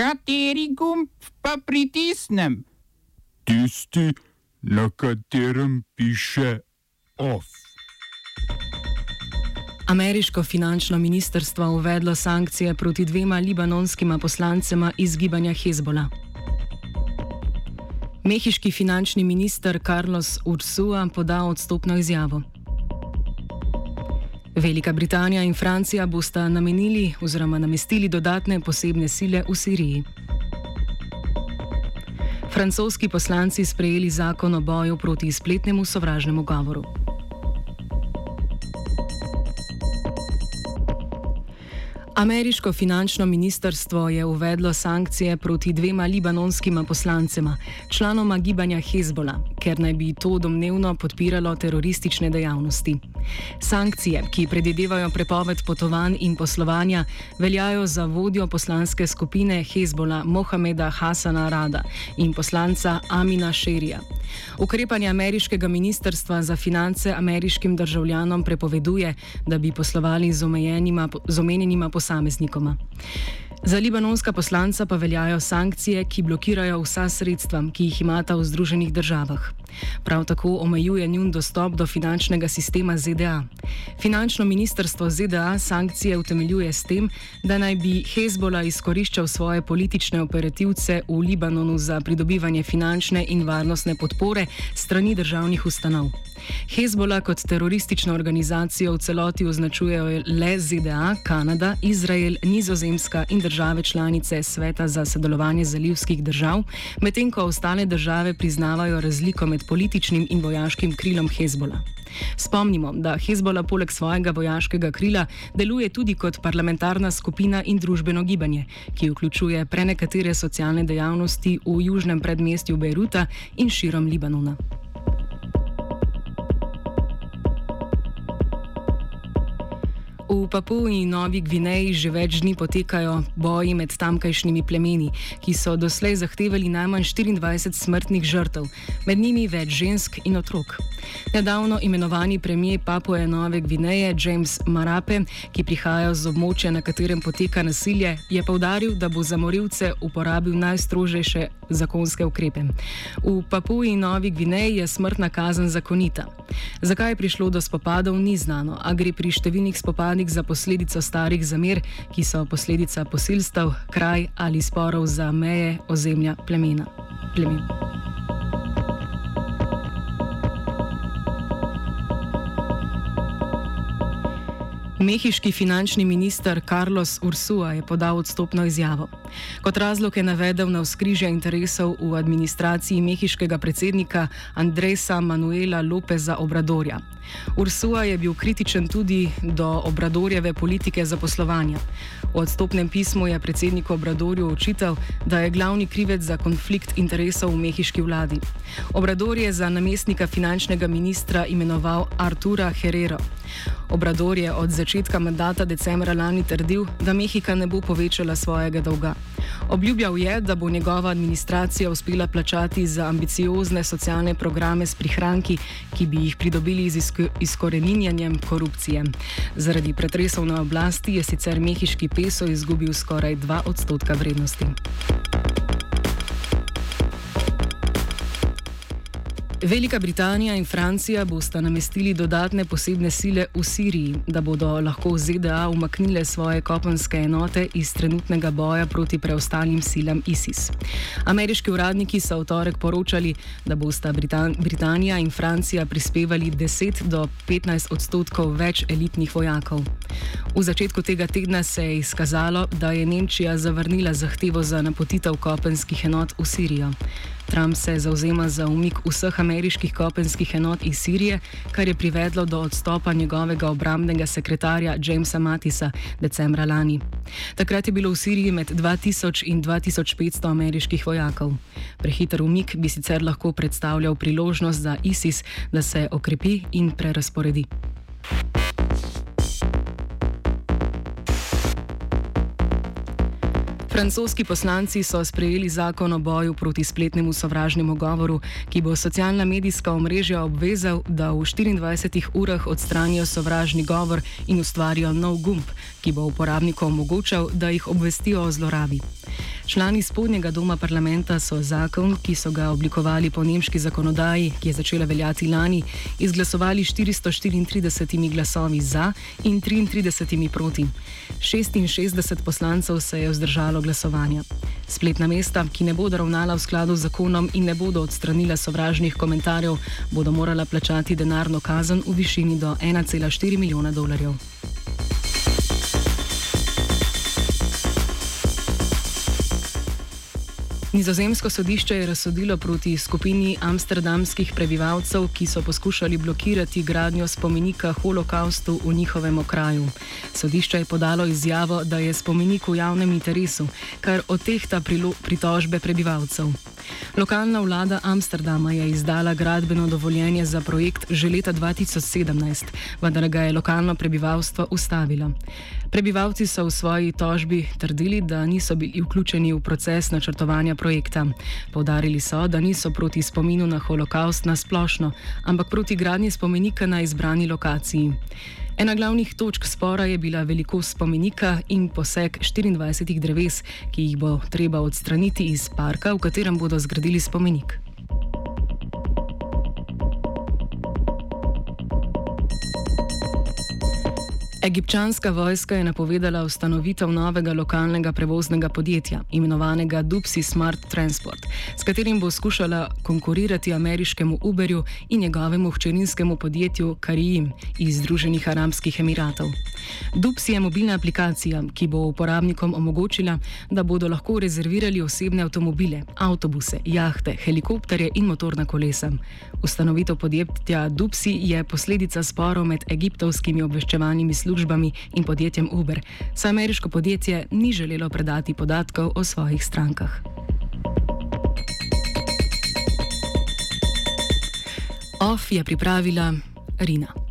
Kateri gumb pa pritisnem? Tisti, na katerem piše OF. Ameriško finančno ministrstvo uvedlo sankcije proti dvema libanonskima poslancema iz gibanja Hezbola. Mehiški finančni minister Carlos Ursua podal odstopno izjavo. Velika Britanija in Francija bosta namenili oziroma namestili dodatne posebne sile v Siriji. Francoski poslanci sprejeli zakon o boju proti spletnemu sovražnemu govoru. Ameriško finančno ministrstvo je uvedlo sankcije proti dvema libanonskima poslancema, članoma gibanja Hezbola, ker naj bi to domnevno podpiralo teroristične dejavnosti. Sankcije, ki predvidevajo prepoved potovanj in poslovanja, veljajo za vodjo poslanske skupine Hezbola Mohameda Hasana Rada in poslanca Amina Šerija. Ukrepanje ameriškega ministrstva za finance ameriškim državljanom prepoveduje, da bi poslovali z, z omenjenima posameznikoma. Za libanonska poslanca pa veljajo sankcije, ki blokirajo vsa sredstva, ki jih imata v Združenih državah. Prav tako omejuje njun dostop do finančnega sistema ZDA. Finančno ministrstvo ZDA sankcije utemeljuje s tem, da naj bi Hezbola izkoriščal svoje politične operativce v Libanonu za pridobivanje finančne in varnostne podpore strani državnih ustanov. Hezbola kot teroristično organizacijo v celoti označujejo le ZDA, Kanada, Izrael, Nizozemska in države članice Sveta za sodelovanje zalivskih držav, medtem ko ostale države priznavajo razliko med političnim in vojaškim krilom Hezbola. Spomnimo, da Hezbola poleg svojega vojaškega krila deluje tudi kot parlamentarna skupina in družbeno gibanje, ki vključuje prenekatere socialne dejavnosti v južnem predmestju Beiruta in širom Libanona. V Papui in Novi Gvineji že več dni potekajo boji med tamkajšnjimi plemeni, ki so doslej zahtevali najmanj 24 smrtnih žrtev, med njimi več žensk in otrok. Nedavno imenovani premijer Papue Nove Gvineje James Marape, ki prihaja z območja, na katerem poteka nasilje, je povdaril, da bo za morilce uporabil najstrožejše zakonske ukrepe. V Papui in Novi Gvineji je smrtna kazen zakonita. Zakaj je prišlo do spopadov, ni znano, a gre pri številnih spopadih kazalnik za posledico starih zamer, ki so posledica posilstev, kraj ali sporov za meje ozemlja plemena. Plemen. Mehiški finančni minister Carlos Ursua je podal odstopno izjavo. Kot razlog je navedel na vzkrižje interesov v administraciji mehiškega predsednika Andresa Manuela Lopeza Obradorja. Ursua je bil kritičen tudi do Obradorjeve politike zaposlovanja. V odstopnem pismu je predsednik Obradorju očital, da je glavni krivec za konflikt interesov v mehiški vladi. Obrador je za namestnika finančnega ministra imenoval Artura Herrero. Obrador je od začetka mandata decembra lani trdil, da Mehika ne bo povečala svojega dolga. Obljubljal je, da bo njegova administracija uspela plačati za ambiciozne socialne programe s prihranki, ki bi jih pridobili z izkoreninjanjem korupcije. Zaradi pretresov na oblasti je sicer mehiški peso izgubil skoraj 2 odstotka vrednosti. Velika Britanija in Francija bosta namestili dodatne posebne sile v Siriji, da bodo lahko ZDA umaknile svoje kopenske enote iz trenutnega boja proti preostalim silam ISIS. Ameriški uradniki so v torek poročali, da bosta Britan Britanija in Francija prispevali 10 do 15 odstotkov več elitnih vojakov. V začetku tega tedna se je izkazalo, da je Nemčija zavrnila zahtevo za napotitev kopenskih enot v Sirijo. Trump se zauzema za umik vseh ameriških kopenskih enot iz Sirije, kar je privedlo do odstopa njegovega obramnega sekretarja Jamesa Matisa decembra lani. Takrat je bilo v Siriji med 2000 in 2500 ameriških vojakov. Prehiter umik bi sicer lahko predstavljal priložnost za ISIS, da se okrepi in prerasporedi. Francoski poslanci so sprejeli zakon o boju proti spletnemu sovražnemu govoru, ki bo socialna medijska omrežja obvezal, da v 24 urah odstranijo sovražni govor in ustvarijo nov gumb, ki bo uporabnikom omogočal, da jih obvestijo o zlorabi. Člani spodnjega doma parlamenta so zakon, ki so ga oblikovali po nemški zakonodaji, ki je začela veljati lani, izglasovali 434 glasovi za in 33 proti. 66 poslancev se je vzdržalo glasovanja. Spletna mesta, ki ne bodo ravnala v skladu z zakonom in ne bodo odstranila sovražnih komentarjev, bodo morala plačati denarno kazen v višini do 1,4 milijona dolarjev. Nizozemsko sodišče je razsodilo proti skupini amsterdamskih prebivalcev, ki so poskušali blokirati gradnjo spomenika holokaustu v njihovem okraju. Sodišče je podalo izjavo, da je spomenik v javnem interesu, kar otehta pritožbe prebivalcev. Lokalna vlada Amsterdama je izdala gradbeno dovoljenje za projekt že leta 2017, vendar ga je lokalno prebivalstvo ustavilo. Prebivalci so v svoji tožbi trdili, da niso bili vključeni v proces načrtovanja projekta. Povdarili so, da niso proti spominu na holokaust na splošno, ampak proti gradnji spomenika na izbrani lokaciji. Ena glavnih točk spora je bila velikost spomenika in poseg 24 dreves, ki jih bo treba odstraniti iz parka, v katerem bodo zgradili spomenik. Egipčanska vojska je napovedala ustanovitev novega lokalnega prevoznega podjetja, imenovanega Dupsi Smart Transport, s katerim bo skušala konkurirati ameriškemu Uberju in njegovemu hčerinskemu podjetju Karijim iz Združenih arabskih emiratov. Dupsi je mobilna aplikacija, ki bo uporabnikom omogočila, da bodo lahko rezervirali osebne avtomobile, avtobuse, jahte, helikopterje in motorna kolesa. Ustanovitev podjetja Dupsi je posledica sporov med egiptovskimi obveščevalnimi službami službami in podjetjem Uber, saj ameriško podjetje ni želelo predati podatkov o svojih strankah. OF je pripravila Rina.